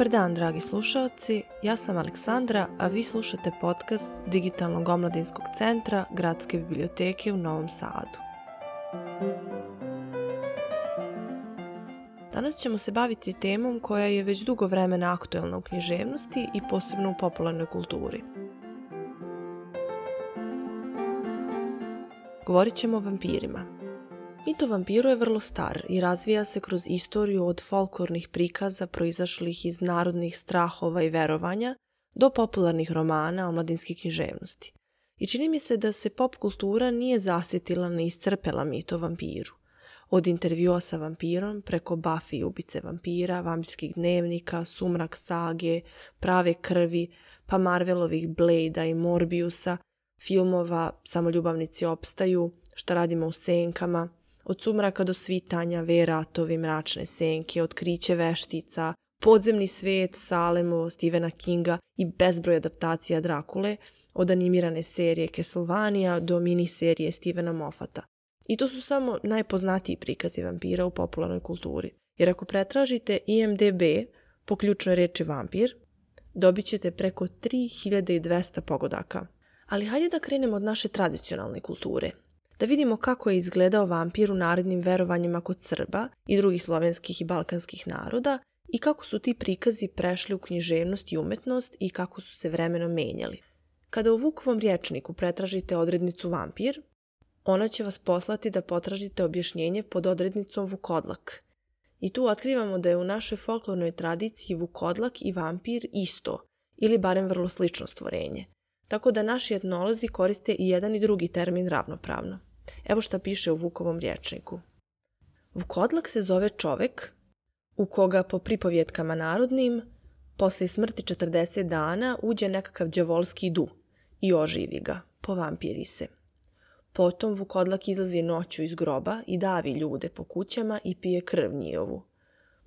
Dobar dan, dragi slušalci. Ja sam Aleksandra, a vi slušate podcast Digitalnog omladinskog centra Gradske biblioteke u Novom Sadu. Danas ćemo se baviti temom koja je već dugo vremena aktuelna u književnosti i posebno u popularnoj kulturi. Govorit ćemo o vampirima. Mito vampiru je vrlo star i razvija se kroz istoriju od folklornih prikaza proizašlih iz narodnih strahova i verovanja do popularnih romana o mladinskih književnosti. I čini mi se da se pop kultura nije zasjetila ni iscrpela mito vampiru. Od intervjua sa vampirom, preko Buffy i ubice vampira, vampirskih dnevnika, sumrak sage, prave krvi, pa Marvelovih Blade-a i Morbiusa, filmova Samoljubavnici opstaju, šta radimo u senkama – od sumraka do svitanja, veratovi, mračne senke, otkriće veštica, podzemni svet Salemo, Stephena Kinga i bezbroj adaptacija Drakule, od animirane serije Castlevania do miniserije Stephena Moffata. I to su samo najpoznatiji prikazi vampira u popularnoj kulturi. Jer ako pretražite IMDB po ključnoj reči vampir, dobit ćete preko 3200 pogodaka. Ali hajde da krenemo od naše tradicionalne kulture, da vidimo kako je izgledao vampir u narodnim verovanjima kod Srba i drugih slovenskih i balkanskih naroda i kako su ti prikazi prešli u književnost i umetnost i kako su se vremenom menjali. Kada u Vukovom rječniku pretražite odrednicu vampir, ona će vas poslati da potražite objašnjenje pod odrednicom vukodlak. I tu otkrivamo da je u našoj folklornoj tradiciji vukodlak i vampir isto, ili barem vrlo slično stvorenje. Tako da naši etnolozi koriste i jedan i drugi termin ravnopravno. Evo šta piše u Vukovom rječniku. Vukodlak se zove čovek u koga po pripovjetkama narodnim posle smrti 40 dana uđe nekakav đavolski du i oživi ga, povampiri se. Potom Vukodlak izlazi noću iz groba i davi ljude po kućama i pije krv njihovu.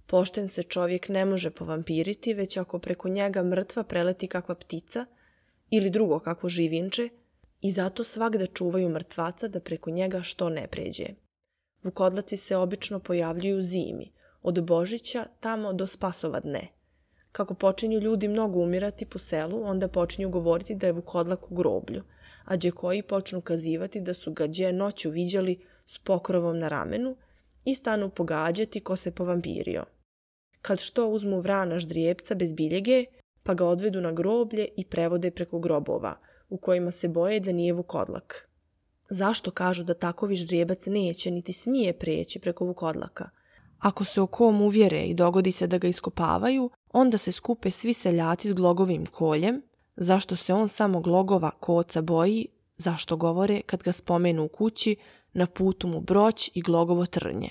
Pošten se čovjek ne može povampiriti, već ako preko njega mrtva preleti kakva ptica ili drugo kakvo živinče, i zato svakda čuvaju mrtvaca da preko njega što ne pređe. Vukodlaci se obično pojavljuju zimi, od Božića tamo do Spasova dne. Kako počinju ljudi mnogo umirati po selu, onda počinju govoriti da je Vukodlak u groblju, a koji počnu kazivati da su ga dje noću viđali s pokrovom na ramenu i stanu pogađati ko se povampirio. Kad što uzmu vrana ždrijepca bez biljege, pa ga odvedu na groblje i prevode preko grobova – u kojima se boje da nije vukodlak. Zašto kažu da takovi ždrijebac neće niti smije preći preko vukodlaka? Ako se o kom uvjere i dogodi se da ga iskopavaju, onda se skupe svi seljaci s glogovim koljem, zašto se on samo glogova koca boji, zašto govore kad ga spomenu u kući, na putu mu broć i glogovo trnje.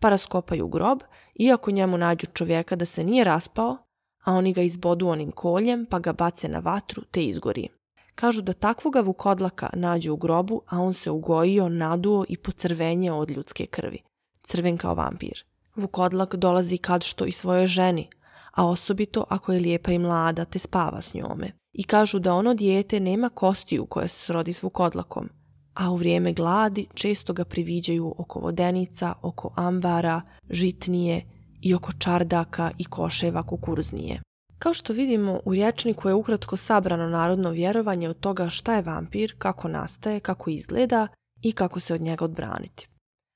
Pa raskopaju grob, iako njemu nađu čovjeka da se nije raspao, a oni ga izbodu onim koljem pa ga bace na vatru te izgori. Kažu da takvoga vukodlaka nađu u grobu, a on se ugojio, naduo i pocrvenjeo od ljudske krvi. Crven kao vampir. Vukodlak dolazi kad što i svojoj ženi, a osobito ako je lijepa i mlada te spava s njome. I kažu da ono dijete nema kostiju koja se srodi s vukodlakom, a u vrijeme gladi često ga priviđaju oko vodenica, oko ambara, žitnije i oko čardaka i koševa kukuruznije. Kao što vidimo, u rječniku je ukratko sabrano narodno vjerovanje od toga šta je vampir, kako nastaje, kako izgleda i kako se od njega odbraniti.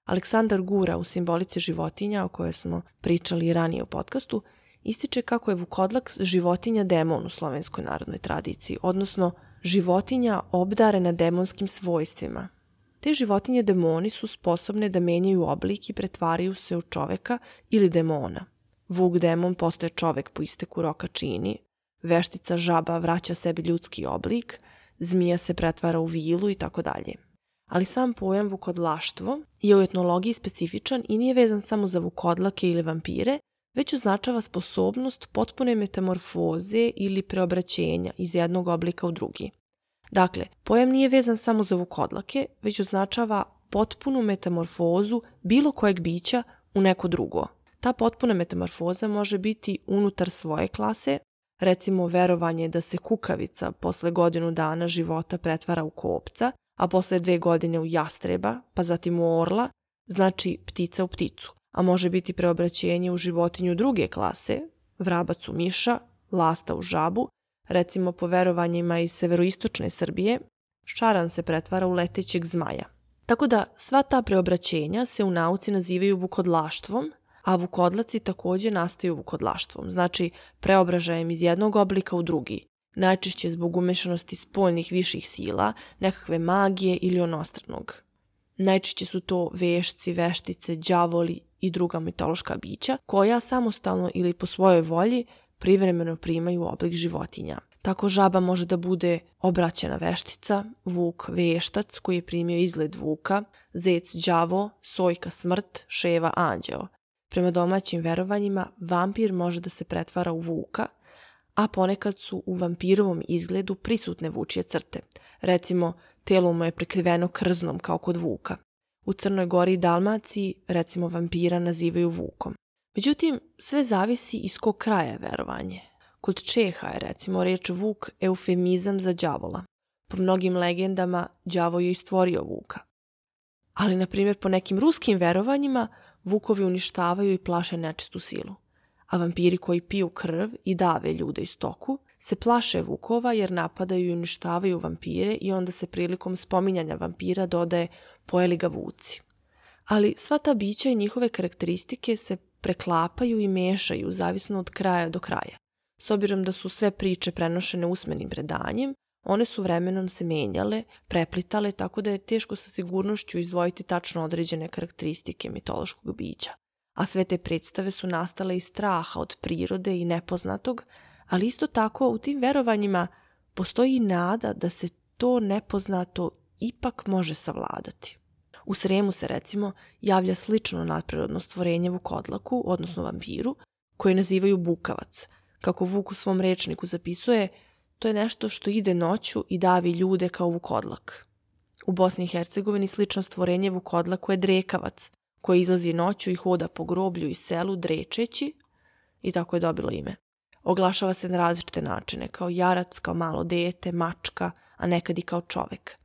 Aleksandar Gura u simbolici životinja o kojoj smo pričali ranije u podcastu ističe kako je vukodlak životinja demon u slovenskoj narodnoj tradiciji, odnosno životinja obdarena demonskim svojstvima. Te životinje demoni su sposobne da menjaju oblik i pretvaraju se u čoveka ili demona – Vuk demon postoje čovek po isteku roka čini, veštica žaba vraća sebi ljudski oblik, zmija se pretvara u vilu i tako dalje. Ali sam pojam vukodlaštvo je u etnologiji specifičan i nije vezan samo za vukodlake ili vampire, već označava sposobnost potpune metamorfoze ili preobraćenja iz jednog oblika u drugi. Dakle, pojam nije vezan samo za vukodlake, već označava potpunu metamorfozu bilo kojeg bića u neko drugo – Ta potpuna metamorfoza može biti unutar svoje klase, recimo verovanje da se kukavica posle godinu dana života pretvara u kopca, a posle dve godine u jastreba, pa zatim u orla, znači ptica u pticu, a može biti preobraćenje u životinju druge klase, vrabac u miša, lasta u žabu, recimo po verovanjima iz severoistočne Srbije, šaran se pretvara u letećeg zmaja. Tako da sva ta preobraćenja se u nauci nazivaju vukodlaštvom, a vukodlaci takođe nastaju vukodlaštvom, znači preobražajem iz jednog oblika u drugi, najčešće zbog umešanosti spoljnih viših sila, nekakve magije ili onostranog. Najčešće su to vešci, veštice, đavoli i druga mitološka bića, koja samostalno ili po svojoj volji privremeno primaju oblik životinja. Tako žaba može da bude obraćena veštica, vuk veštac koji je primio izgled vuka, zec đavo, sojka smrt, ševa anđeo. Prema domaćim verovanjima, vampir može da se pretvara u vuka, a ponekad su u vampirovom izgledu prisutne vučije crte. Recimo, telo mu je prekriveno krznom kao kod vuka. U Crnoj Gori i Dalmaciji, recimo, vampira nazivaju vukom. Međutim, sve zavisi iz kog kraja je verovanje. Kod Čeha je recimo reč vuk eufemizam za đavola. Po mnogim legendama đavo je istvorio vuka. Ali, na primjer, po nekim ruskim verovanjima vukovi uništavaju i plaše nečistu silu. A vampiri koji piju krv i dave ljude iz toku se plaše vukova jer napadaju i uništavaju vampire i onda se prilikom spominjanja vampira dodaje pojeli ga vuci. Ali sva ta bića i njihove karakteristike se preklapaju i mešaju zavisno od kraja do kraja. S obzirom da su sve priče prenošene usmenim predanjem, one su vremenom se menjale, preplitale, tako da je teško sa sigurnošću izdvojiti tačno određene karakteristike mitološkog bića. A sve te predstave su nastale iz straha od prirode i nepoznatog, ali isto tako u tim verovanjima postoji nada da se to nepoznato ipak može savladati. U Sremu se recimo javlja slično nadprirodno stvorenje vukodlaku, odnosno vampiru, koje nazivaju bukavac. Kako Vuk u svom rečniku zapisuje, to je nešto što ide noću i davi ljude kao vukodlak. U Bosni i Hercegovini slično stvorenje vukodlaku je drekavac, koji izlazi noću i hoda po groblju i selu drečeći i tako je dobilo ime. Oglašava se na različite načine, kao jarac, kao malo dete, mačka, a nekad i kao čovek –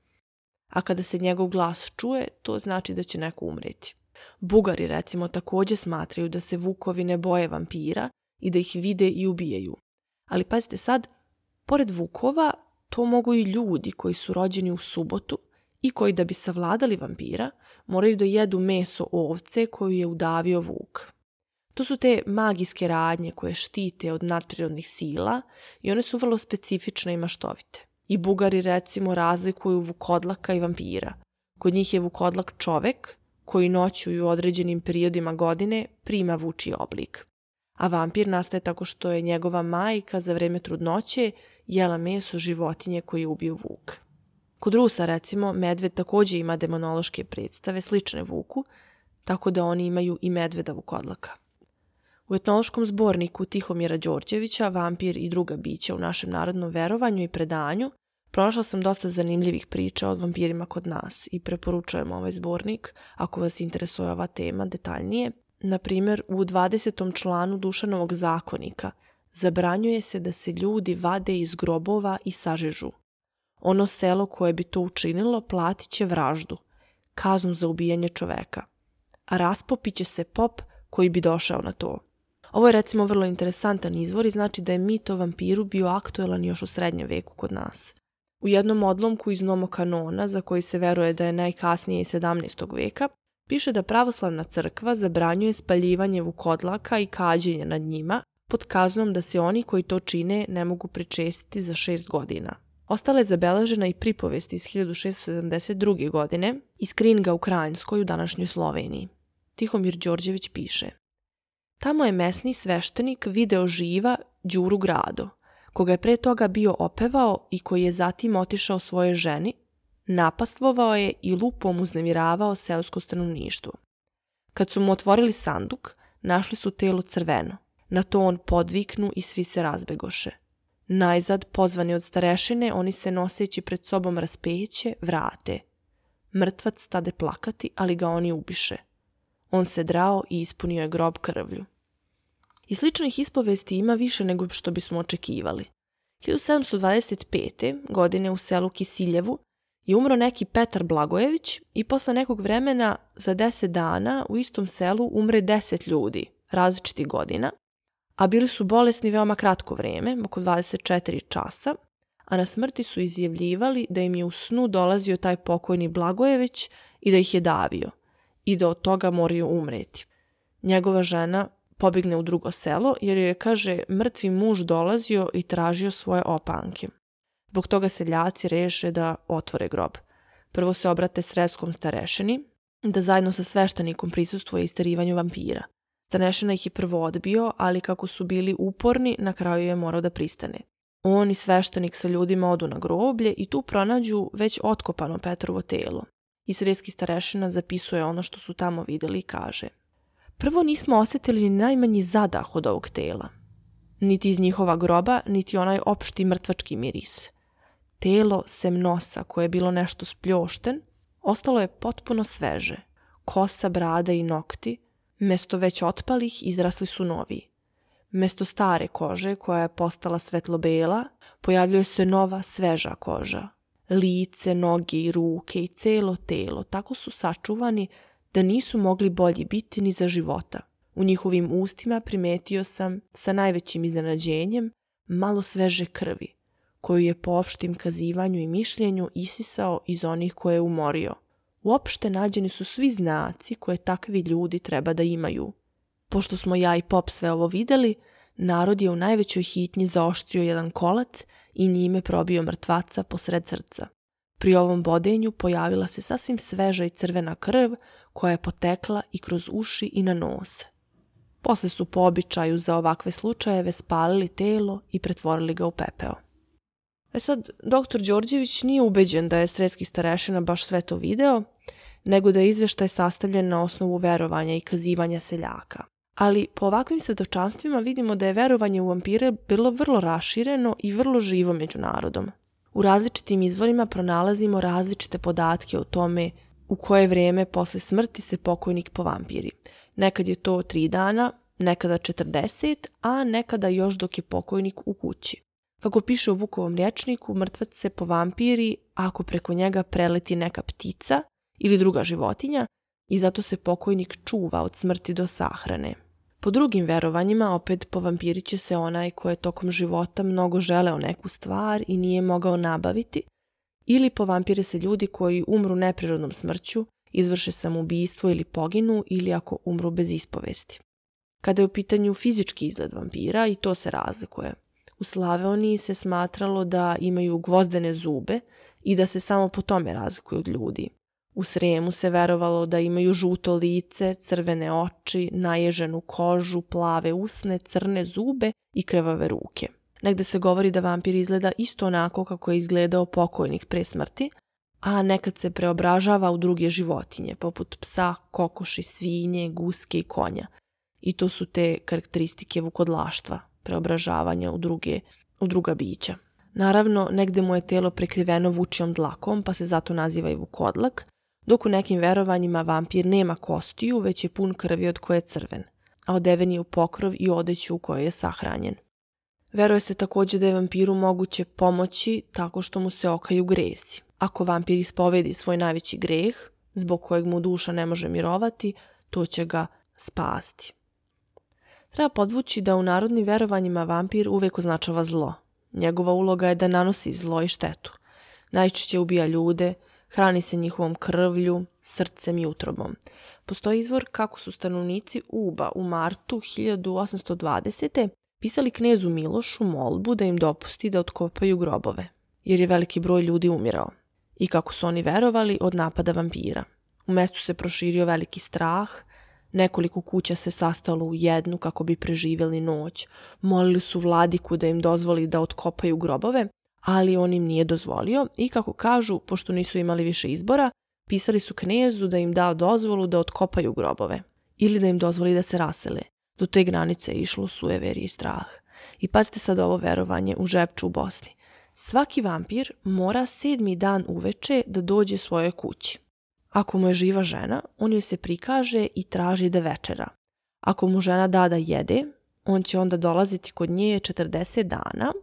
a kada se njegov glas čuje, to znači da će neko umreti. Bugari recimo takođe smatraju da se vukovi ne boje vampira i da ih vide i ubijaju. Ali pazite sad, pored vukova, to mogu i ljudi koji su rođeni u subotu i koji da bi savladali vampira moraju da jedu meso ovce koju je udavio vuk. To su te magijske radnje koje štite od nadprirodnih sila i one su vrlo specifične i maštovite. I Bugari recimo razlikuju vukodlaka i vampira. Kod njih je vukodlak čovek koji noću i u određenim periodima godine prima vuči oblik. A vampir nastaje tako što je njegova majka za vreme trudnoće jela meso životinje koje ubiju vuk. Kod Rusa, recimo, medved takođe ima demonološke predstave slične vuku, tako da oni imaju i medveda vukodlaka. U etnološkom zborniku Tihomira Đorđevića, Vampir i druga bića u našem narodnom verovanju i predanju, pronašla sam dosta zanimljivih priča o vampirima kod nas i preporučujem ovaj zbornik ako vas interesuje ova tema detaljnije. Na primjer, u 20. članu Dušanovog zakonika zabranjuje se da se ljudi vade iz grobova i sažežu. Ono selo koje bi to učinilo platit će vraždu, kaznu za ubijanje čoveka, a raspopiće se pop koji bi došao na to. Ovo je recimo vrlo interesantan izvor i znači da je mit o vampiru bio aktuelan još u srednjem veku kod nas. U jednom odlomku iz Nomo kanona, za koji se veruje da je najkasnije iz 17. veka, piše da pravoslavna crkva zabranjuje spaljivanje vukodlaka i kađenje nad njima, pod kaznom da se oni koji to čine ne mogu pričestiti za šest godina. Ostala je zabeležena i pripovest iz 1672. godine iz Kringa u Krajinskoj u današnjoj Sloveniji. Tihomir Đorđević piše – Tamo je mesni sveštenik video živa Đuru Grado, koga je pre toga bio opevao i koji je zatim otišao svoje ženi, napastvovao je i lupom uznemiravao seosko stanovništvo. Kad su mu otvorili sanduk, našli su telo crveno. Na to on podviknu i svi se razbegoše. Najzad, pozvani od starešine, oni se noseći pred sobom raspeće, vrate. Mrtvac stade plakati, ali ga oni ubiše. On se drao i ispunio je grob krvlju. I sličnih ispovesti ima više nego što bismo očekivali. 1725. godine u selu Kisiljevu je umro neki Petar Blagojević i posle nekog vremena za deset dana u istom selu umre deset ljudi, različitih godina, a bili su bolesni veoma kratko vreme, oko 24 časa, a na smrti su izjavljivali da im je u snu dolazio taj pokojni Blagojević i da ih je davio i da od toga moraju umreti. Njegova žena pobigne u drugo selo jer joj je, kaže, mrtvi muž dolazio i tražio svoje opanke. Zbog toga seljaci reše da otvore grob. Prvo se obrate sredskom starešini, da zajedno sa sveštenikom prisustuje istarivanju vampira. Starešina ih je prvo odbio, ali kako su bili uporni, na kraju je morao da pristane. On i sveštenik sa ljudima odu na groblje i tu pronađu već otkopano Petrovo telo. I sredski starešina zapisuje ono što su tamo videli i kaže Prvo nismo osetili ni najmanji zadah od ovog tela. Niti iz njihova groba, niti onaj opšti mrtvački miris. Telo sem nosa, koje je bilo nešto spljošten, ostalo je potpuno sveže. Kosa, brada i nokti, mesto već otpalih, izrasli su novi. Mesto stare kože, koja je postala svetlo-bela, pojavljuje se nova, sveža koža. Lice, noge i ruke i celo telo tako su sačuvani da nisu mogli bolji biti ni za života. U njihovim ustima primetio sam, sa najvećim iznenađenjem, malo sveže krvi, koju je po opštim kazivanju i mišljenju isisao iz onih koje je umorio. Uopšte nađeni su svi znaci koje takvi ljudi treba da imaju. Pošto smo ja i Pop sve ovo videli, narod je u najvećoj hitnji zaoštrio jedan kolac i njime probio mrtvaca posred srca. Pri ovom bodenju pojavila se sasvim sveža i crvena krv koja je potekla i kroz uši i na nos. Posle su po običaju za ovakve slučajeve spalili telo i pretvorili ga u pepeo. E sad, doktor Đorđević nije ubeđen da je sredski starešina baš sve to video, nego da je izveštaj sastavljen na osnovu verovanja i kazivanja seljaka. Ali po ovakvim svedočanstvima vidimo da je verovanje u vampire bilo vrlo rašireno i vrlo živo među narodom. U različitim izvorima pronalazimo različite podatke o tome u koje vrijeme posle smrti se pokojnik povampiri. Nekad je to 3 dana, nekada 40, a nekada još dok je pokojnik u kući. Kako piše u Vukovom rječniku, mrtvac se povampiri ako preko njega preleti neka ptica ili druga životinja i zato se pokojnik čuva od smrti do sahrane. Po drugim verovanjima opet povampirit će se onaj ko je tokom života mnogo želeo neku stvar i nije mogao nabaviti, ili povampire se ljudi koji umru neprirodnom smrću, izvrše samoubistvo ili poginu ili ako umru bez ispovesti. Kada je u pitanju fizički izgled vampira i to se razlikuje. U Slaveoniji se smatralo da imaju gvozdene zube i da se samo po tome razlikuju od ljudi. U Sremu se verovalo da imaju žuto lice, crvene oči, naježenu kožu, plave usne, crne zube i krvave ruke. Negde se govori da vampir izgleda isto onako kako je izgledao pokojnik pre smrti, a nekad se preobražava u druge životinje, poput psa, kokoši, svinje, guske i konja. I to su te karakteristike vukodlaštva, preobražavanja u, druge, u druga bića. Naravno, negde mu je telo prekriveno vučijom dlakom, pa se zato naziva i vukodlak, dok u nekim verovanjima vampir nema kostiju, već je pun krvi od koje je crven, a odeven je u pokrov i odeću u kojoj je sahranjen. Veruje se takođe da je vampiru moguće pomoći tako što mu se okaju gresi. Ako vampir ispovedi svoj najveći greh, zbog kojeg mu duša ne može mirovati, to će ga spasti. Treba podvući da u narodnim verovanjima vampir uvek označava zlo. Njegova uloga je da nanosi zlo i štetu. Najčešće ubija ljude, hrani se njihovom krvlju, srcem i utrobom. Postoji izvor kako su stanovnici Uba u martu 1820 pisali knezu Milošu molbu da im dopusti da otkopaju grobove, jer je veliki broj ljudi umirao i kako su oni verovali od napada vampira. U mestu se proširio veliki strah, nekoliko kuća se sastalo u jednu kako bi preživjeli noć, molili su vladiku da im dozvoli da otkopaju grobove, ali on im nije dozvolio i kako kažu, pošto nisu imali više izbora, pisali su knezu da im da dozvolu da otkopaju grobove ili da im dozvoli da se rasele, do te granice je išlo sujeveri i strah. I pazite sad ovo verovanje u Žepču u Bosni. Svaki vampir mora sedmi dan uveče da dođe svojoj kući. Ako mu je živa žena, on joj se prikaže i traži da večera. Ako mu žena da da jede, on će onda dolaziti kod nje 40 dana,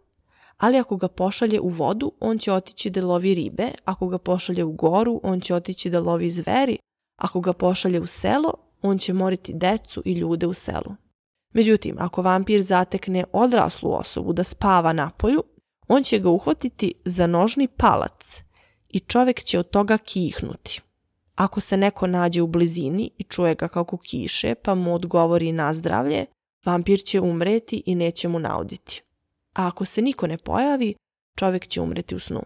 ali ako ga pošalje u vodu, on će otići da lovi ribe, ako ga pošalje u goru, on će otići da lovi zveri, ako ga pošalje u selo, on će moriti decu i ljude u selu. Međutim, ako vampir zatekne odraslu osobu da spava na polju, on će ga uhvatiti za nožni palac i čovjek će od toga kihnuti. Ako se neko nađe u blizini i čuje ga kako kiše pa mu odgovori na zdravlje, vampir će umreti i neće mu nauditi. A ako se niko ne pojavi, čovjek će umreti u snu.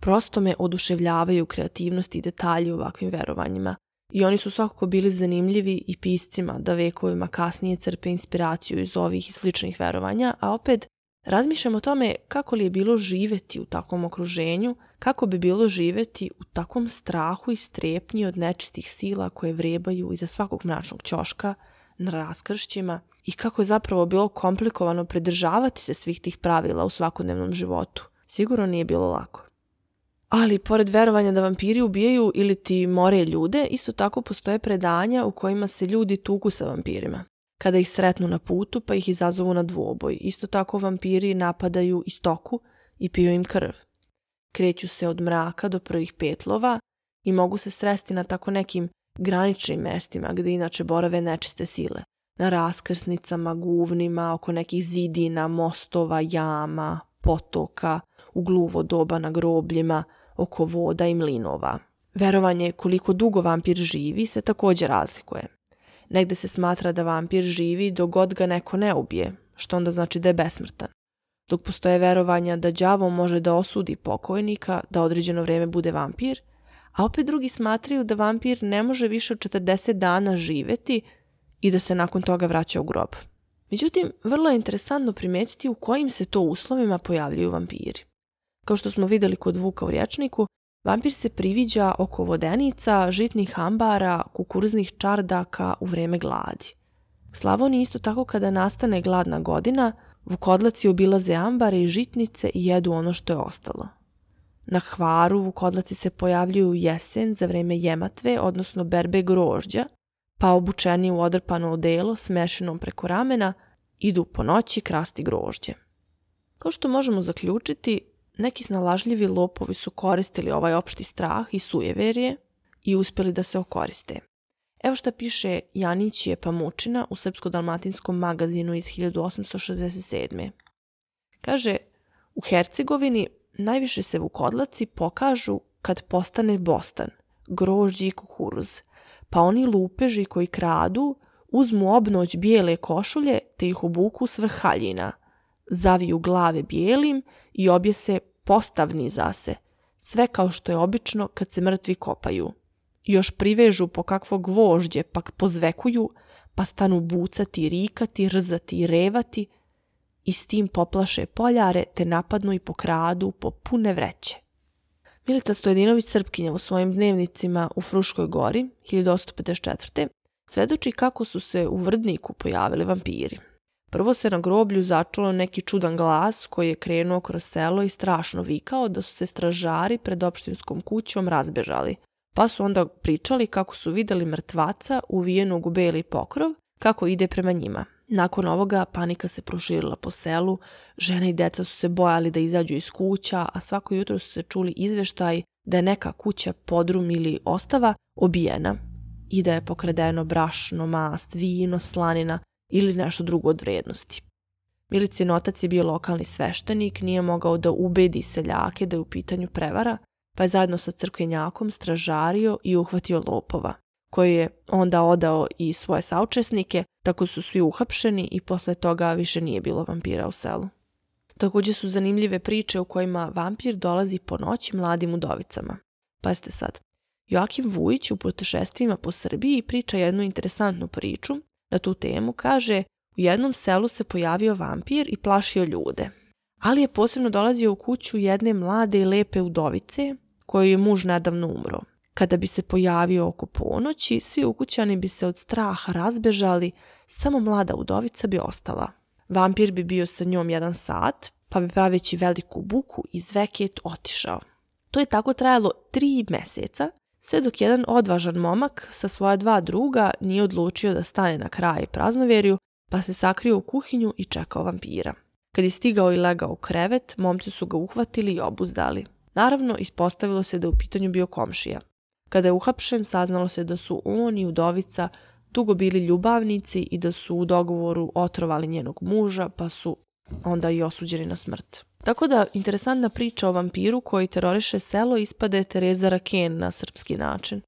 Prosto me oduševljavaju kreativnosti i detalji u ovakvim verovanjima. I oni su svakako bili zanimljivi i piscima da vekovima kasnije crpe inspiraciju iz ovih i sličnih verovanja, a opet razmišljam o tome kako li je bilo živeti u takvom okruženju, kako bi bilo živeti u takvom strahu i strepnji od nečistih sila koje vrebaju iza svakog mračnog ćoška, na raskršćima i kako je zapravo bilo komplikovano pridržavati se svih tih pravila u svakodnevnom životu. Sigurno nije bilo lako. Ali, pored verovanja da vampiri ubijaju ili ti more ljude, isto tako postoje predanja u kojima se ljudi tugu sa vampirima. Kada ih sretnu na putu, pa ih izazovu na dvoboj. Isto tako vampiri napadaju i stoku i piju im krv. Kreću se od mraka do prvih petlova i mogu se sresti na tako nekim graničnim mestima gdje inače borave nečiste sile. Na raskrsnicama, guvnima, oko nekih zidina, mostova, jama, potoka, u gluvo doba na grobljima, oko voda i mlinova. Verovanje koliko dugo vampir živi se također razlikuje. Negde se smatra da vampir živi dok god ga neko ne ubije, što onda znači da je besmrtan. Dok postoje verovanja da đavo može da osudi pokojnika da određeno vrijeme bude vampir, a opet drugi smatraju da vampir ne može više od 40 dana živeti i da se nakon toga vraća u grob. Međutim, vrlo je interesantno primijetiti u kojim se to uslovima pojavljuju vampiri. Kao što smo vidjeli kod Vuka u rječniku, vampir se priviđa oko vodenica, žitnih ambara, kukuruznih čardaka u vrijeme gladi. U Slavoniji isto tako kada nastane gladna godina, vukodlaci obilaze ambare i žitnice i jedu ono što je ostalo. Na hvaru vukodlaci se pojavljuju jesen za vrijeme jematve, odnosno berbe grožđa, pa obučeni u odrpano odelo smešenom preko ramena, idu po noći krasti grožđe. Kao što možemo zaključiti, neki snalažljivi lopovi su koristili ovaj opšti strah i sujeverje i uspjeli da se okoriste. Evo što piše Janićije Pamučina u Srpsko-dalmatinskom magazinu iz 1867. Kaže, u Hercegovini najviše se vukodlaci pokažu kad postane bostan, grožđi i kukuruz, pa oni lupeži koji kradu uzmu obnoć bijele košulje te ih obuku s vrhaljina, zaviju glave bijelim i objese postavni zase, sve kao što je obično kad se mrtvi kopaju. Još privežu po kakvo gvožđe, pak pozvekuju, pa stanu bucati, rikati, rzati i revati i s tim poplaše poljare te napadnu i pokradu po pune vreće. Milica Stojedinović Srpkinja u svojim dnevnicima u Fruškoj gori 1854. svedoči kako su se u Vrdniku pojavili vampiri. Prvo se na groblju začulo neki čudan glas koji je krenuo kroz selo i strašno vikao da su se stražari pred opštinskom kućom razbežali. Pa su onda pričali kako su vidjeli mrtvaca uvijenog u beli pokrov kako ide prema njima. Nakon ovoga panika se proširila po selu, žene i deca su se bojali da izađu iz kuća, a svako jutro su se čuli izveštaj da je neka kuća, podrum ili ostava obijena i da je pokradeno brašno, mast, vino, slanina ili nešto drugo od vrednosti. Milicin otac je bio lokalni sveštenik, nije mogao da ubedi seljake da je u pitanju prevara, pa je zajedno sa crkvenjakom stražario i uhvatio lopova koji je onda odao i svoje saučesnike, tako su svi uhapšeni i posle toga više nije bilo vampira u selu. Također su zanimljive priče u kojima vampir dolazi po noći mladim udovicama. Pazite sad, Joakim Vujić u putešestvima po Srbiji priča jednu interesantnu priču. Na tu temu kaže, u jednom selu se pojavio vampir i plašio ljude. Ali je posebno dolazio u kuću jedne mlade i lepe udovice, kojoj je muž nedavno umro. Kada bi se pojavio oko ponoći, svi ukućani bi se od straha razbežali, samo mlada udovica bi ostala. Vampir bi bio sa njom jedan sat, pa bi praveći veliku buku iz veket otišao. To je tako trajalo tri mjeseca, sve dok jedan odvažan momak sa svoja dva druga nije odlučio da stane na kraj praznovjerju, pa se sakrio u kuhinju i čekao vampira. Kad je stigao i legao u krevet, momci su ga uhvatili i obuzdali. Naravno, ispostavilo se da u pitanju bio komšija. Kada je uhapšen, saznalo se da su on i udovica tugo bili ljubavnici i da su u dogovoru otrovali njenog muža, pa su onda i osuđeni na smrt. Tako da, interesantna priča o vampiru koji teroriše selo ispade Tereza Raken na srpski način.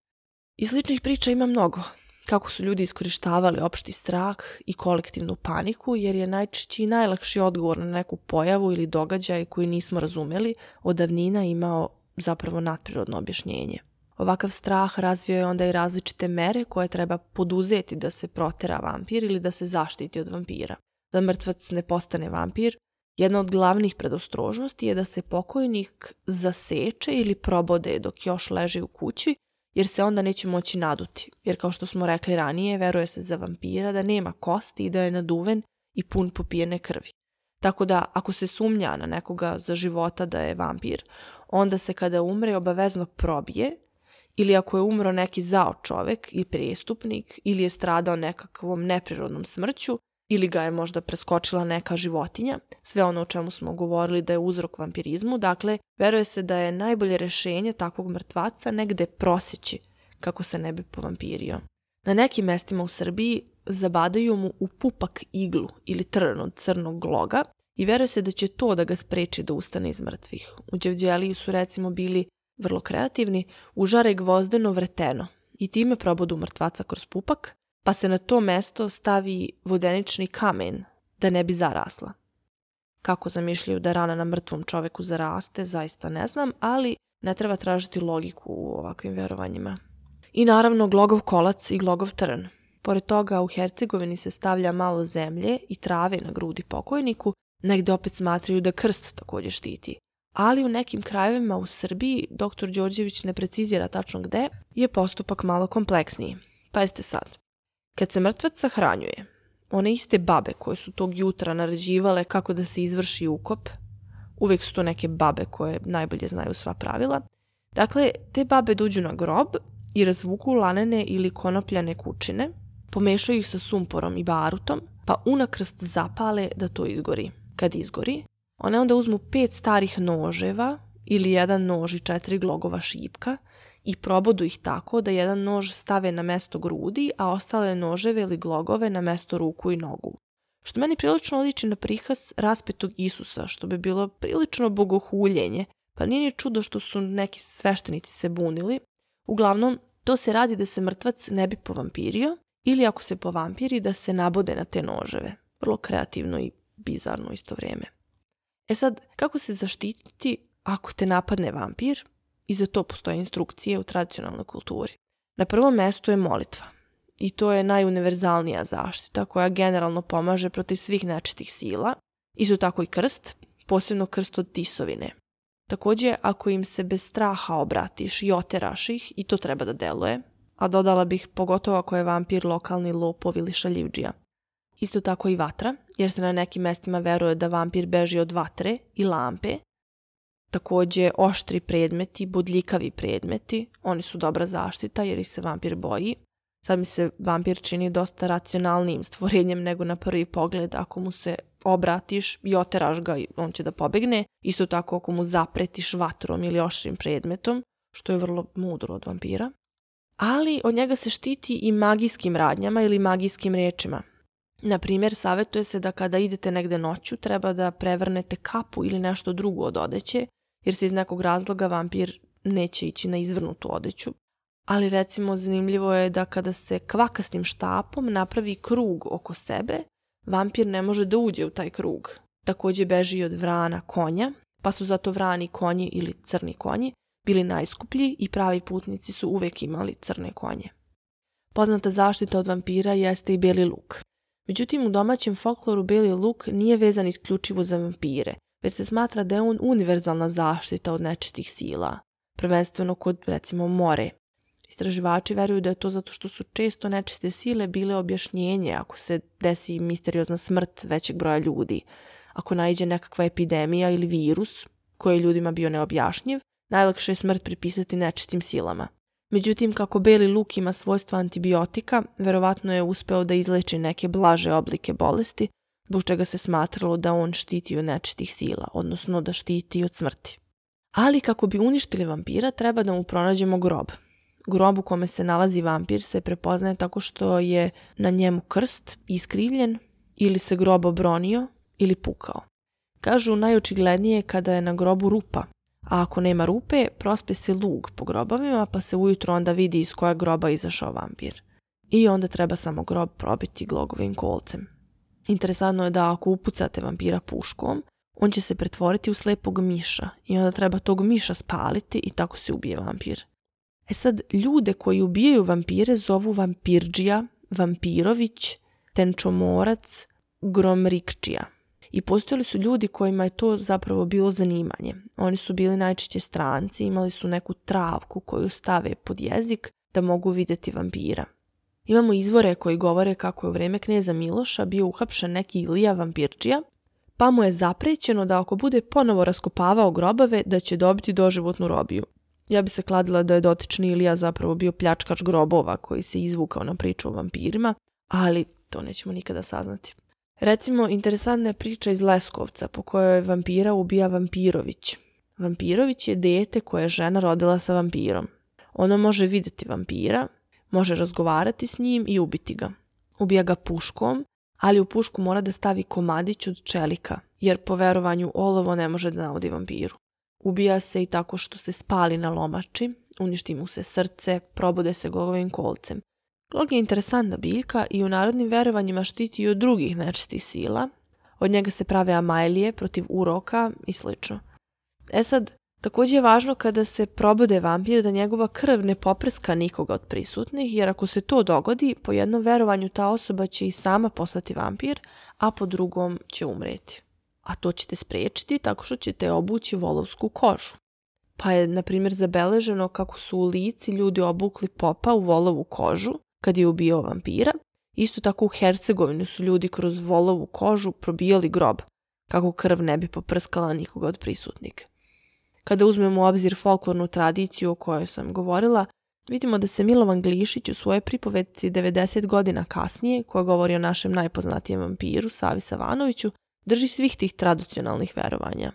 I sličnih priča ima mnogo. Kako su ljudi iskorištavali opšti strah i kolektivnu paniku, jer je najčešći i najlakši odgovor na neku pojavu ili događaj koji nismo razumeli od davnina imao zapravo nadprirodno objašnjenje. Ovakav strah razvio je onda i različite mere koje treba poduzeti da se protera vampir ili da se zaštiti od vampira. Da mrtvac ne postane vampir, jedna od glavnih predostrožnosti je da se pokojnik zaseče ili probode dok još leži u kući, jer se onda neće moći naduti. Jer kao što smo rekli ranije, veruje se za vampira da nema kosti i da je naduven i pun popijene krvi. Tako da, ako se sumnja na nekoga za života da je vampir, onda se kada umre obavezno probije ili ako je umro neki zao čovek i prestupnik ili je stradao nekakvom neprirodnom smrću ili ga je možda preskočila neka životinja, sve ono o čemu smo govorili da je uzrok vampirizmu, dakle, veruje se da je najbolje rešenje takvog mrtvaca negde prosjeći kako se ne bi povampirio. Na nekim mestima u Srbiji zabadaju mu u pupak iglu ili trn od crnog gloga i veruje se da će to da ga spreči da ustane iz mrtvih. U Đevđeliji su recimo bili vrlo kreativni, užare gvozdeno vreteno i time probudu mrtvaca kroz pupak, pa se na to mesto stavi vodenični kamen da ne bi zarasla. Kako zamišljaju da rana na mrtvom čoveku zaraste, zaista ne znam, ali ne treba tražiti logiku u ovakvim verovanjima. I naravno glogov kolac i glogov trn. Pored toga u Hercegovini se stavlja malo zemlje i trave na grudi pokojniku, negde opet smatraju da krst takođe štiti ali u nekim krajevima u Srbiji, dr. Đorđević ne precizira tačno gde, je postupak malo kompleksniji. Pazite sad. Kad se mrtvac sahranjuje, one iste babe koje su tog jutra naređivale kako da se izvrši ukop, uvek su to neke babe koje najbolje znaju sva pravila, dakle, te babe dođu na grob i razvuku lanene ili konopljane kućine, pomešaju ih sa sumporom i barutom, pa unakrst zapale da to izgori. Kad izgori, One onda uzmu pet starih noževa ili jedan nož i četiri glogova šipka i probodu ih tako da jedan nož stave na mesto grudi, a ostale noževe ili glogove na mesto ruku i nogu. Što meni prilično liči na prikaz raspetog Isusa, što bi bilo prilično bogohuljenje, pa nije ni čudo što su neki sveštenici se bunili. Uglavnom, to se radi da se mrtvac ne bi povampirio ili ako se povampiri da se nabode na te noževe. Vrlo kreativno i bizarno isto vrijeme. E sad, kako se zaštititi ako te napadne vampir? I za to postoje instrukcije u tradicionalnoj kulturi. Na prvom mestu je molitva. I to je najuniverzalnija zaštita koja generalno pomaže protiv svih nečitih sila. Isto tako i krst, posebno krst od tisovine. Takođe, ako im se bez straha obratiš i oteraš ih, i to treba da deluje, a dodala bih pogotovo ako je vampir lokalni lopov ili šaljivđija. Isto tako i vatra, jer se na nekim mestima veruje da vampir beži od vatre i lampe. Takođe, oštri predmeti, bodljikavi predmeti, oni su dobra zaštita jer ih se vampir boji. Sad mi se vampir čini dosta racionalnijim stvorenjem nego na prvi pogled ako mu se obratiš i oteraš ga, on će da pobegne. Isto tako ako mu zapretiš vatrom ili oštrim predmetom, što je vrlo mudro od vampira. Ali od njega se štiti i magijskim radnjama ili magijskim rečima. Na primjer, savjetuje se da kada idete negde noću treba da prevrnete kapu ili nešto drugo od odeće, jer se iz nekog razloga vampir neće ići na izvrnutu odeću. Ali recimo zanimljivo je da kada se kvakastim štapom napravi krug oko sebe, vampir ne može da uđe u taj krug. Takođe beži od vrana konja, pa su zato vrani konji ili crni konji bili najskuplji i pravi putnici su uvek imali crne konje. Poznata zaštita od vampira jeste i beli luk. Međutim, u domaćem folkloru beli luk nije vezan isključivo za vampire, već se smatra da je on univerzalna zaštita od nečistih sila, prvenstveno kod, recimo, more. Istraživači veruju da je to zato što su često nečiste sile bile objašnjenje ako se desi misteriozna smrt većeg broja ljudi. Ako najđe nekakva epidemija ili virus koji je ljudima bio neobjašnjiv, najlakše je smrt pripisati nečistim silama. Međutim, kako beli luk ima svojstva antibiotika, verovatno je uspeo da izleči neke blaže oblike bolesti, zbog čega se smatralo da on štiti od nečitih sila, odnosno da štiti od smrti. Ali kako bi uništili vampira, treba da mu pronađemo grob. Grob u kome se nalazi vampir se prepoznaje tako što je na njemu krst iskrivljen ili se grob obronio ili pukao. Kažu najočiglednije kada je na grobu rupa, a ako nema rupe, prospe se lug po grobovima pa se ujutro onda vidi iz koja groba izašao vampir. I onda treba samo grob probiti glogovim kolcem. Interesantno je da ako upucate vampira puškom, on će se pretvoriti u slepog miša i onda treba tog miša spaliti i tako se ubije vampir. E sad, ljude koji ubijaju vampire zovu vampirđija, vampirović, tenčomorac, gromrikčija. I postojali su ljudi kojima je to zapravo bilo zanimanje. Oni su bili najčešće stranci, imali su neku travku koju stave pod jezik da mogu vidjeti vampira. Imamo izvore koji govore kako je u vreme kneza Miloša bio uhapšen neki Ilija vampirčija, pa mu je zaprećeno da ako bude ponovo raskopavao grobave, da će dobiti doživotnu robiju. Ja bi se kladila da je dotični Ilija zapravo bio pljačkač grobova koji se izvukao na priču o vampirima, ali to nećemo nikada saznati. Recimo, interesantna je priča iz Leskovca po kojoj vampira ubija Vampirović. Vampirović je dete koje je žena rodila sa vampirom. Ono može vidjeti vampira, može razgovarati s njim i ubiti ga. Ubija ga puškom, ali u pušku mora da stavi komadić od čelika, jer po verovanju olovo ne može da naudi vampiru. Ubija se i tako što se spali na lomači, uništi mu se srce, probode se golovim kolcem. Glog je interesantna biljka i u narodnim verovanjima štiti i od drugih nečistih sila. Od njega se prave amajlije protiv uroka i sl. E sad, također je važno kada se probode vampir da njegova krv ne poprska nikoga od prisutnih, jer ako se to dogodi, po jednom verovanju ta osoba će i sama postati vampir, a po drugom će umreti. A to ćete spriječiti tako što ćete obući volovsku kožu. Pa je, na primjer, zabeleženo kako su u lici ljudi obukli popa u volovu kožu, kad je ubio vampira. Isto tako u Hercegovini su ljudi kroz volovu kožu probijali grob, kako krv ne bi poprskala nikoga od prisutnika. Kada uzmemo u obzir folklornu tradiciju o kojoj sam govorila, vidimo da se Milovan Glišić u svojoj pripovedci 90 godina kasnije, koja govori o našem najpoznatijem vampiru, Savi Savanoviću, drži svih tih tradicionalnih verovanja.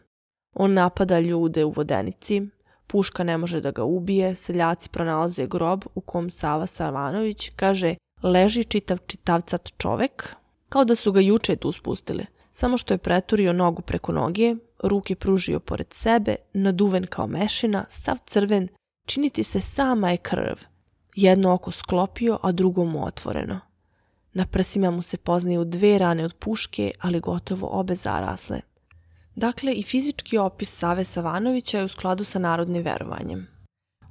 On napada ljude u vodenici, puška ne može da ga ubije, seljaci pronalaze grob u kom Sava Savanović kaže leži čitav čitavcat čovek, kao da su ga juče tu spustili, samo što je preturio nogu preko noge, ruke pružio pored sebe, naduven kao mešina, sav crven, činiti se sama je krv. Jedno oko sklopio, a drugo mu otvoreno. Na prsima mu se poznaju dve rane od puške, ali gotovo obe zarasle. Dakle, i fizički opis Save Savanovića je u skladu sa narodnim verovanjem.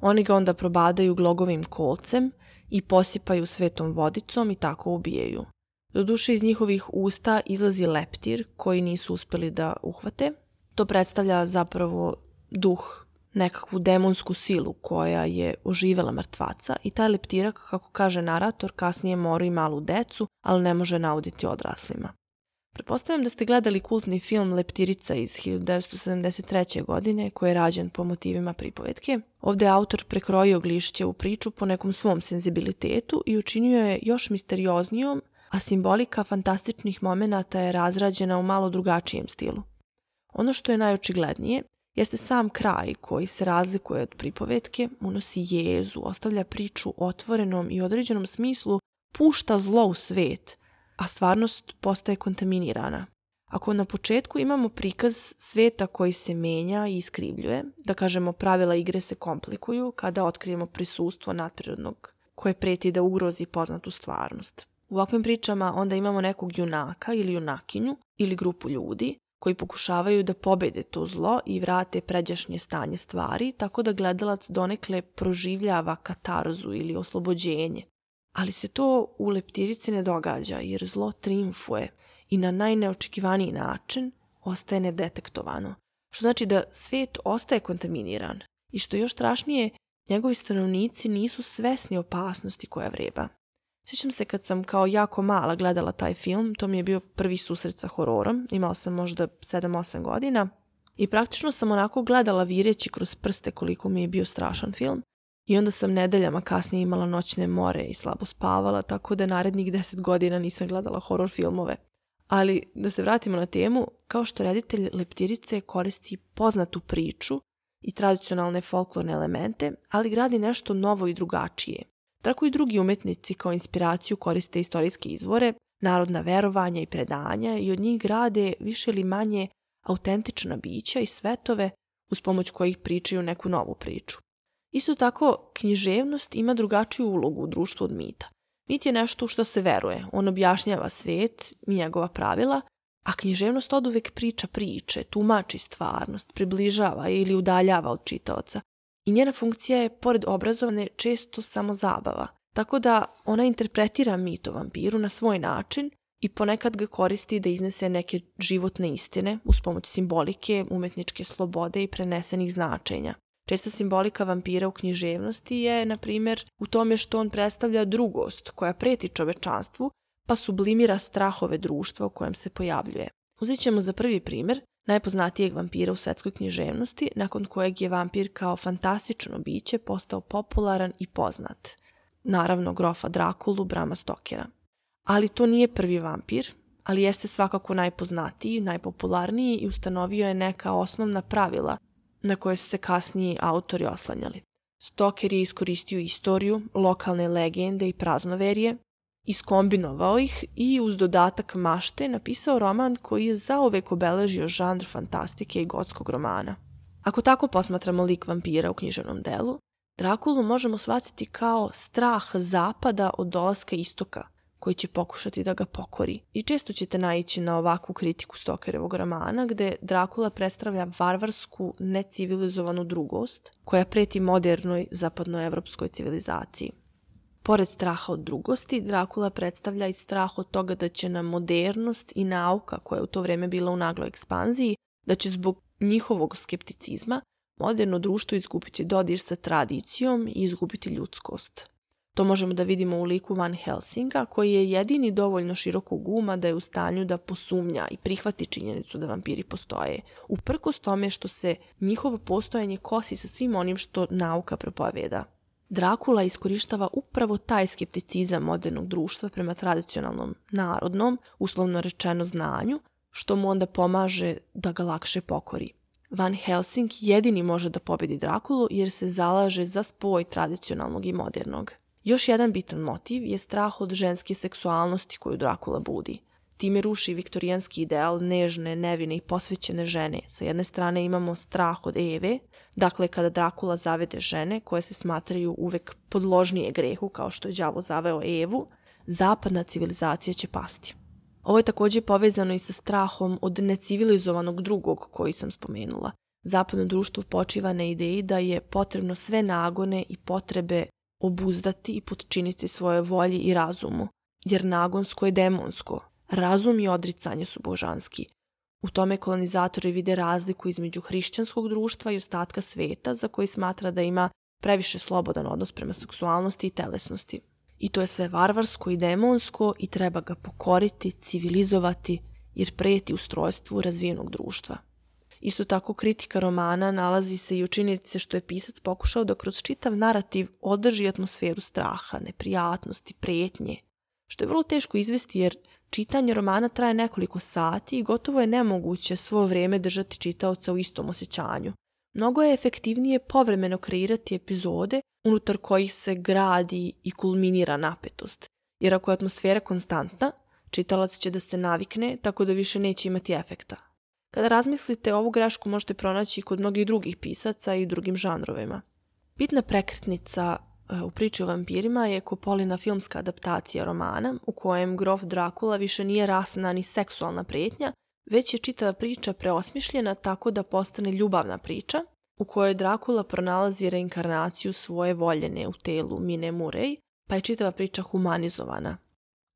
Oni ga onda probadaju glogovim kolcem i posipaju svetom vodicom i tako ubijaju. Doduše iz njihovih usta izlazi leptir koji nisu uspjeli da uhvate. To predstavlja zapravo duh, nekakvu demonsku silu koja je oživela mrtvaca i taj leptirak, kako kaže narator, kasnije mora i malu decu, ali ne može nauditi odraslima. Pretpostavljam da ste gledali kultni film Leptirica iz 1973. godine koji je rađen po motivima pripovetke. Ovdje je autor prekrojio glišće u priču po nekom svom senzibilitetu i učinio je još misterioznijom, a simbolika fantastičnih momenata je razrađena u malo drugačijem stilu. Ono što je najočiglednije jeste sam kraj koji se razlikuje od pripovetke, unosi jezu, ostavlja priču otvorenom i određenom smislu, pušta zlo u svet – a stvarnost postaje kontaminirana. Ako na početku imamo prikaz sveta koji se menja i iskrivljuje, da kažemo pravila igre se komplikuju kada otkrijemo prisustvo nadprirodnog koje preti da ugrozi poznatu stvarnost. U ovakvim pričama onda imamo nekog junaka ili junakinju ili grupu ljudi koji pokušavaju da pobede to zlo i vrate pređašnje stanje stvari tako da gledalac donekle proživljava katarzu ili oslobođenje ali se to u leptirici ne događa jer zlo triumfuje i na najneočekivaniji način ostaje nedetektovano. Što znači da svijet ostaje kontaminiran i što još strašnije, njegovi stanovnici nisu svesni opasnosti koja vreba. Sjećam se kad sam kao jako mala gledala taj film, to mi je bio prvi susret sa hororom, imala sam možda 7-8 godina i praktično sam onako gledala vireći kroz prste koliko mi je bio strašan film i onda sam nedeljama kasnije imala noćne more i slabo spavala, tako da narednih deset godina nisam gledala horror filmove. Ali da se vratimo na temu, kao što reditelj Leptirice koristi poznatu priču i tradicionalne folklorne elemente, ali gradi nešto novo i drugačije. Tako i drugi umetnici kao inspiraciju koriste istorijske izvore, narodna verovanja i predanja i od njih grade više ili manje autentična bića i svetove uz pomoć kojih pričaju neku novu priču. Isto tako, književnost ima drugačiju ulogu u društvu od mita. Mit je nešto u što se veruje, on objašnjava svet i njegova pravila, a književnost od uvek priča priče, tumači stvarnost, približava ili udaljava od čitaoca. I njena funkcija je, pored obrazovane, često samo zabava. Tako da ona interpretira mit o vampiru na svoj način i ponekad ga koristi da iznese neke životne istine uz pomoć simbolike, umetničke slobode i prenesenih značenja. Česta simbolika vampira u književnosti je, na primjer, u tome što on predstavlja drugost koja preti čovečanstvu, pa sublimira strahove društva u kojem se pojavljuje. Uzet ćemo za prvi primjer najpoznatijeg vampira u svetskoj književnosti, nakon kojeg je vampir kao fantastično biće postao popularan i poznat. Naravno, grofa Drakulu, Brama Stokera. Ali to nije prvi vampir, ali jeste svakako najpoznatiji, najpopularniji i ustanovio je neka osnovna pravila na koje su se kasniji autori oslanjali. Stoker je iskoristio istoriju, lokalne legende i praznoverije, iskombinovao ih i uz dodatak mašte napisao roman koji je zaovek obeležio žanr fantastike i gotskog romana. Ako tako posmatramo lik vampira u književnom delu, Drakulu možemo shvatiti kao strah zapada od dolaska istoka, koji će pokušati da ga pokori. I često ćete naići na ovakvu kritiku Stokerevog romana, gde Drakula predstavlja varvarsku, necivilizovanu drugost, koja preti modernoj zapadnoevropskoj civilizaciji. Pored straha od drugosti, Drakula predstavlja i strah od toga da će nam modernost i nauka, koja je u to vreme bila u nagloj ekspanziji, da će zbog njihovog skepticizma moderno društvo izgubiti dodir sa tradicijom i izgubiti ljudskost. To možemo da vidimo u liku Van Helsinga, koji je jedini dovoljno širokog uma da je u stanju da posumnja i prihvati činjenicu da vampiri postoje, uprkos tome što se njihovo postojanje kosi sa svim onim što nauka propoveda. Drakula iskorištava upravo taj skepticizam modernog društva prema tradicionalnom narodnom, uslovno rečeno znanju, što mu onda pomaže da ga lakše pokori. Van Helsing jedini može da pobedi Drakulu jer se zalaže za spoj tradicionalnog i modernog. Još jedan bitan motiv je strah od ženske seksualnosti koju Drakula budi. Time ruši viktorijanski ideal nežne, nevine i posvećene žene. Sa jedne strane imamo strah od Eve, dakle kada Drakula zavede žene koje se smatraju uvek podložnije grehu kao što je đavo zaveo Evu, zapadna civilizacija će pasti. Ovo je takođe povezano i sa strahom od necivilizovanog drugog koji sam spomenula. Zapadno društvo počiva na ideji da je potrebno sve nagone i potrebe obuzdati i podčiniti svoje volji i razumu, jer nagonsko je demonsko, razum i odricanje su božanski. U tome kolonizatori vide razliku između hrišćanskog društva i ostatka sveta za koji smatra da ima previše slobodan odnos prema seksualnosti i telesnosti. I to je sve varvarsko i demonsko i treba ga pokoriti, civilizovati jer preti ustrojstvu razvijenog društva. Isto tako kritika romana nalazi se i u činjenici što je pisac pokušao da kroz čitav narativ održi atmosferu straha, neprijatnosti, pretnje, što je vrlo teško izvesti jer čitanje romana traje nekoliko sati i gotovo je nemoguće svo vrijeme držati čitaoca u istom osjećanju. Mnogo je efektivnije povremeno kreirati epizode unutar kojih se gradi i kulminira napetost, jer ako je atmosfera konstantna, čitalac će da se navikne tako da više neće imati efekta. Kada razmislite, ovu grešku možete pronaći kod mnogih drugih pisaca i drugim žanrovima. Bitna prekretnica u priči o vampirima je Kopolina filmska adaptacija romana u kojem grof Drakula više nije rasna ni seksualna pretnja, već je čitava priča preosmišljena tako da postane ljubavna priča u kojoj Drakula pronalazi reinkarnaciju svoje voljene u telu Mine Murej, pa je čitava priča humanizovana.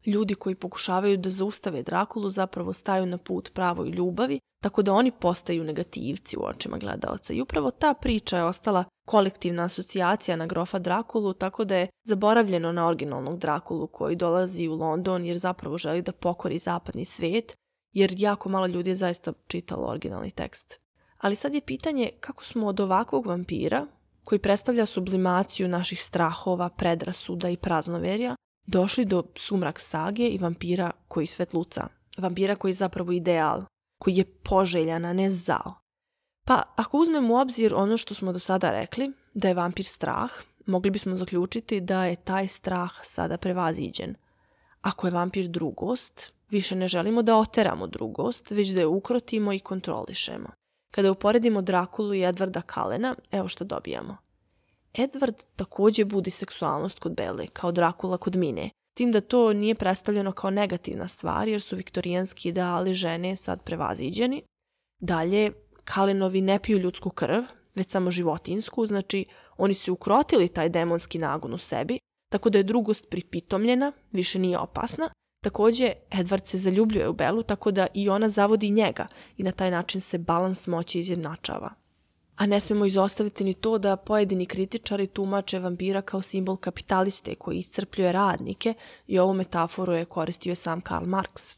Ljudi koji pokušavaju da zaustave Drakulu zapravo staju na put pravoj ljubavi, tako da oni postaju negativci u očima gledalca. I upravo ta priča je ostala kolektivna asocijacija na grofa Drakulu, tako da je zaboravljeno na originalnog Drakulu koji dolazi u London jer zapravo želi da pokori zapadni svet, jer jako malo ljudi je zaista čitalo originalni tekst. Ali sad je pitanje kako smo od ovakvog vampira, koji predstavlja sublimaciju naših strahova, predrasuda i praznoverja, došli do sumrak sage i vampira koji svetluca. Vampira koji je zapravo ideal, koji je poželjan, a ne zao. Pa ako uzmemo u obzir ono što smo do sada rekli, da je vampir strah, mogli bismo zaključiti da je taj strah sada prevaziđen. Ako je vampir drugost, više ne želimo da oteramo drugost, već da je ukrotimo i kontrolišemo. Kada uporedimo Drakulu i Edvarda Kalena, evo što dobijamo. Edward takođe budi seksualnost kod Bele, kao Drakula kod Mine, tim da to nije predstavljeno kao negativna stvar, jer su viktorijanski ideali žene sad prevaziđeni. Dalje, Kalenovi ne piju ljudsku krv, već samo životinsku, znači oni su ukrotili taj demonski nagon u sebi, tako da je drugost pripitomljena, više nije opasna. Takođe, Edward se zaljubljuje u Belu, tako da i ona zavodi njega i na taj način se balans moći izjednačava. A ne smemo izostaviti ni to da pojedini kritičari tumače vampira kao simbol kapitaliste koji iscrpljuje radnike i ovu metaforu je koristio sam Karl Marx.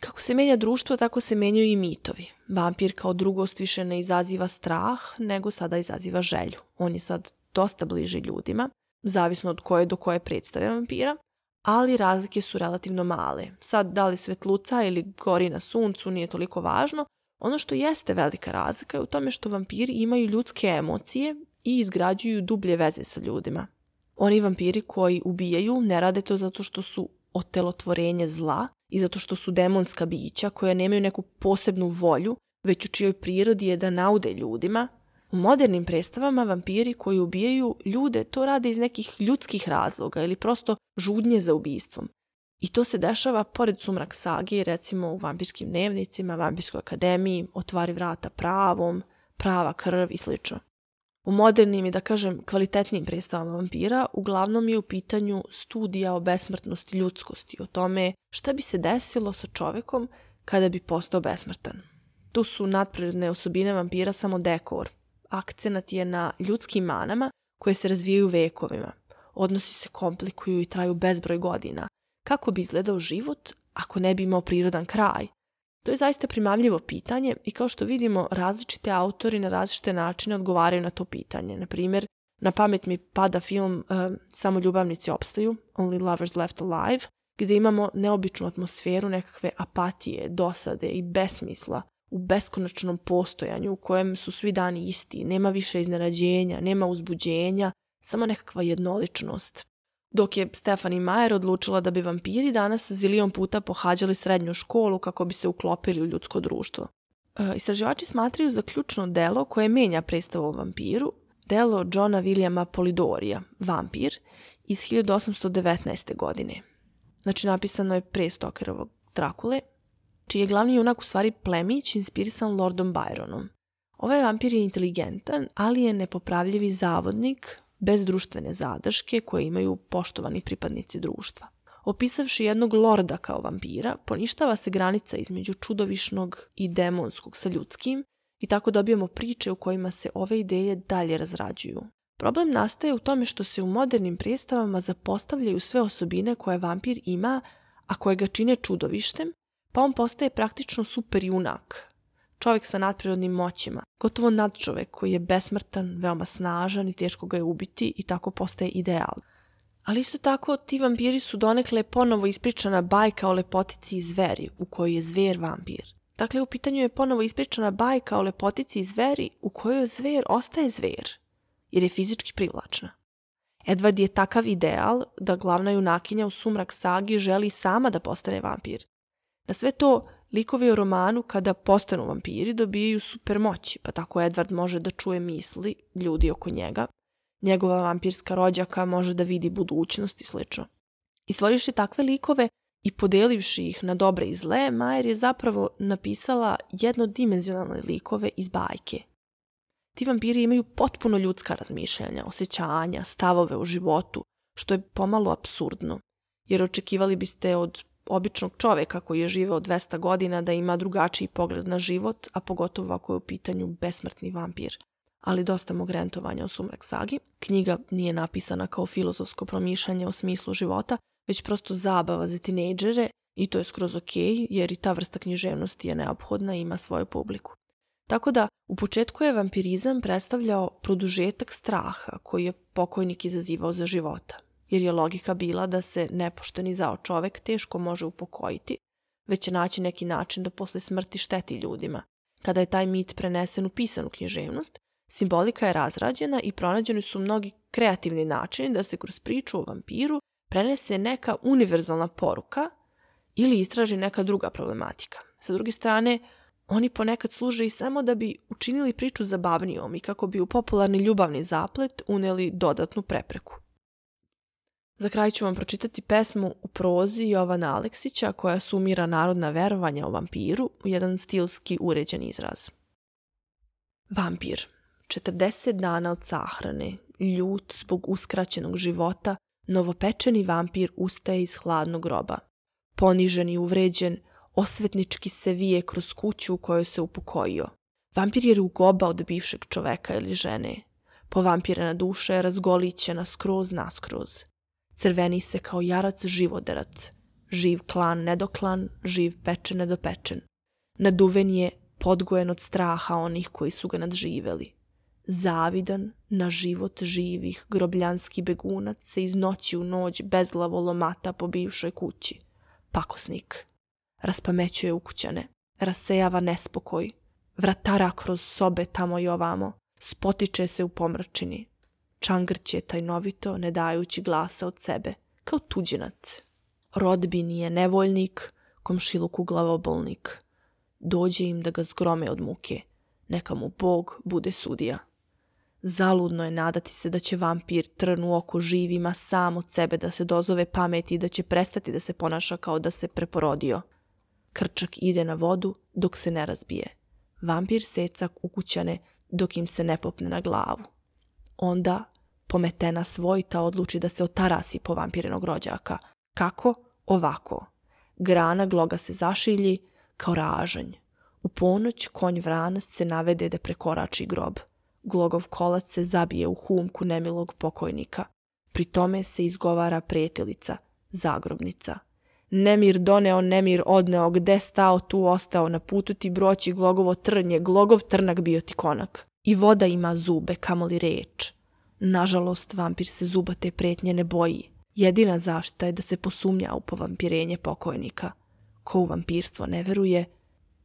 Kako se menja društvo, tako se menjaju i mitovi. Vampir kao drugost više ne izaziva strah, nego sada izaziva želju. On je sad dosta bliži ljudima, zavisno od koje do koje predstave vampira, ali razlike su relativno male. Sad, da li svetluca ili gori na suncu nije toliko važno, ono što jeste velika razlika je u tome što vampiri imaju ljudske emocije i izgrađuju dublje veze sa ljudima. Oni vampiri koji ubijaju ne rade to zato što su otelotvorenje zla i zato što su demonska bića koja nemaju neku posebnu volju, već u čijoj prirodi je da naude ljudima. U modernim predstavama vampiri koji ubijaju ljude to rade iz nekih ljudskih razloga ili prosto žudnje za ubistvom. I to se dešava pored sumrak sagi, recimo u vampirskim dnevnicima, vampirskoj akademiji, otvari vrata pravom, prava krv i slično. U modernim i da kažem kvalitetnim predstavama vampira uglavnom je u pitanju studija o besmrtnosti ljudskosti, o tome šta bi se desilo sa čovekom kada bi postao besmrtan. Tu su nadprirodne osobine vampira samo dekor. Akcenat je na ljudskim manama koje se razvijaju vekovima. Odnosi se komplikuju i traju bezbroj godina. Kako bi izgledao život ako ne bi imao prirodan kraj? To je zaista primamljivo pitanje i kao što vidimo različite autori na različite načine odgovaraju na to pitanje. Na primjer, na pamet mi pada film uh, Samo ljubavnici opstaju, Only Lovers Left Alive, gdje imamo neobičnu atmosferu nekakve apatije, dosade i besmisla u beskonačnom postojanju u kojem su svi dani isti, nema više iznenađenja, nema uzbuđenja, samo nekakva jednoličnost. Dok je Stefani Majer odlučila da bi vampiri danas zilion puta pohađali srednju školu kako bi se uklopili u ljudsko društvo. E, istraživači smatraju za ključno delo koje menja predstavu o vampiru, delo Johna Williama Polidorija, Vampir, iz 1819. godine. Znači, napisano je pre Stokerovog Drakule, čiji je glavni junak u stvari plemić inspirisan Lordom Byronom. Ovaj vampir je inteligentan, ali je nepopravljivi zavodnik, bez društvene zadrške koje imaju poštovani pripadnici društva. Opisavši jednog lorda kao vampira, poništava se granica između čudovišnog i demonskog sa ljudskim i tako dobijemo priče u kojima se ove ideje dalje razrađuju. Problem nastaje u tome što se u modernim predstavama zapostavljaju sve osobine koje vampir ima, a koje ga čine čudovištem, pa on postaje praktično super junak, čovjek sa nadprirodnim moćima, gotovo nadčovek koji je besmrtan, veoma snažan i teško ga je ubiti i tako postaje ideal. Ali isto tako ti vampiri su donekle ponovo ispričana bajka o lepotici i zveri u kojoj je zver vampir. Dakle, u pitanju je ponovo ispričana bajka o lepotici i zveri u kojoj zver ostaje zver, jer je fizički privlačna. Edward je takav ideal da glavna junakinja u sumrak sagi želi sama da postane vampir. Na sve to Likovi u romanu kada postanu vampiri dobijaju super moći, pa tako Edward može da čuje misli ljudi oko njega. Njegova vampirska rođaka može da vidi budućnost i slično. I stvorivši takve likove i podelivši ih na dobre i zle, Majer je zapravo napisala jednodimenzionalne likove iz bajke. Ti vampiri imaju potpuno ljudska razmišljanja, osjećanja, stavove u životu, što je pomalo absurdno, jer očekivali biste od običnog čoveka koji je živeo 200 godina da ima drugačiji pogled na život, a pogotovo ako je u pitanju besmrtni vampir. Ali dosta mog rentovanja o Sumrak sagi. Knjiga nije napisana kao filozofsko promišljanje o smislu života, već prosto zabava za tinejdžere i to je skroz ok, jer i ta vrsta književnosti je neophodna i ima svoju publiku. Tako da, u početku je vampirizam predstavljao produžetak straha koji je pokojnik izazivao za života jer je logika bila da se nepošteni zao čovek teško može upokojiti, već će naći neki način da posle smrti šteti ljudima. Kada je taj mit prenesen u pisanu književnost, simbolika je razrađena i pronađeni su mnogi kreativni načini da se kroz priču o vampiru prenese neka univerzalna poruka ili istraži neka druga problematika. Sa druge strane, oni ponekad služe i samo da bi učinili priču zabavnijom i kako bi u popularni ljubavni zaplet uneli dodatnu prepreku. Za kraj ću vam pročitati pesmu u prozi Jovana Aleksića koja sumira narodna verovanja o vampiru u jedan stilski uređen izraz. Vampir. 40 dana od sahrane, ljut zbog uskraćenog života, novopečeni vampir ustaje iz hladnog groba. Ponižen i uvređen, osvetnički se vije kroz kuću u kojoj se upokojio. Vampir je rugoba od bivšeg čoveka ili žene. Povampirena duša je razgolićena skroz naskroz. Crveni se kao jarac živoderac. Živ klan nedoklan, živ pečen nedopečen. Naduven je podgojen od straha onih koji su ga nadživeli. Zavidan na život živih grobljanski begunac se iz noći u noć bezglavo lomata po bivšoj kući. Pakosnik. Raspamećuje ukućane. Rasejava nespokoj. Vratara kroz sobe tamo i ovamo. Spotiče se u pomračini čangrće tajnovito, ne dajući glasa od sebe, kao tuđinac. Rodbini je nevoljnik, komšiluku glavobolnik. Dođe im da ga zgrome od muke, neka mu Bog bude sudija. Zaludno je nadati se da će vampir trn u oko živima sam od sebe da se dozove pameti i da će prestati da se ponaša kao da se preporodio. Krčak ide na vodu dok se ne razbije. Vampir seca ukućane dok im se ne popne na glavu. Onda pometena svojta odluči da se otarasi po vampirenog rođaka. Kako? Ovako. Grana gloga se zašilji kao ražanj. U ponoć konj vranac se navede da prekorači grob. Glogov kolac se zabije u humku nemilog pokojnika. Pri tome se izgovara prijetelica, zagrobnica. Nemir doneo, nemir odneo, gde stao tu ostao, na putu ti broći glogovo trnje, glogov trnak bio ti konak. I voda ima zube, kamoli reč. Nažalost, vampir se zuba te pretnje ne boji. Jedina zašta je da se posumnja u povampirenje pokojnika. Ko u vampirstvo ne veruje,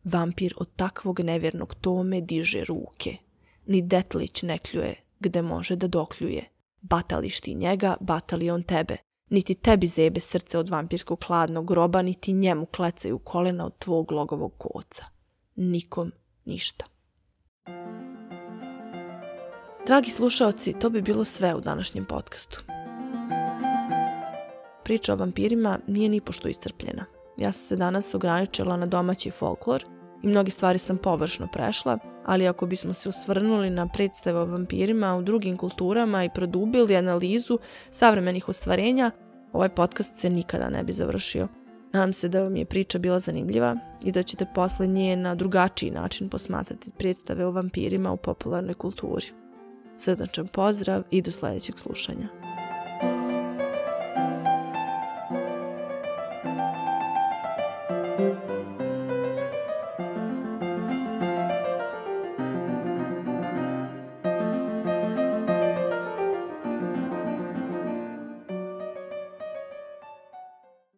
vampir od takvog nevjernog tome diže ruke. Ni detlić ne kljuje gde može da dokljuje. Batališ ti njega, batali on tebe. Niti tebi zebe srce od vampirskog hladnog groba, niti njemu klecaju kolena od tvog logovog koca. Nikom ništa. Dragi slušaoci, to bi bilo sve u današnjem podcastu. Priča o vampirima nije ni pošto iscrpljena. Ja sam se danas ograničila na domaći folklor i mnogi stvari sam površno prešla, ali ako bismo se osvrnuli na predstave o vampirima u drugim kulturama i produbili analizu savremenih ostvarenja, ovaj podcast se nikada ne bi završio. Nadam se da vam je priča bila zanimljiva i da ćete posle nje na drugačiji način posmatrati predstave o vampirima u popularnoj kulturi. Srdačan pozdrav i do sljedećeg slušanja.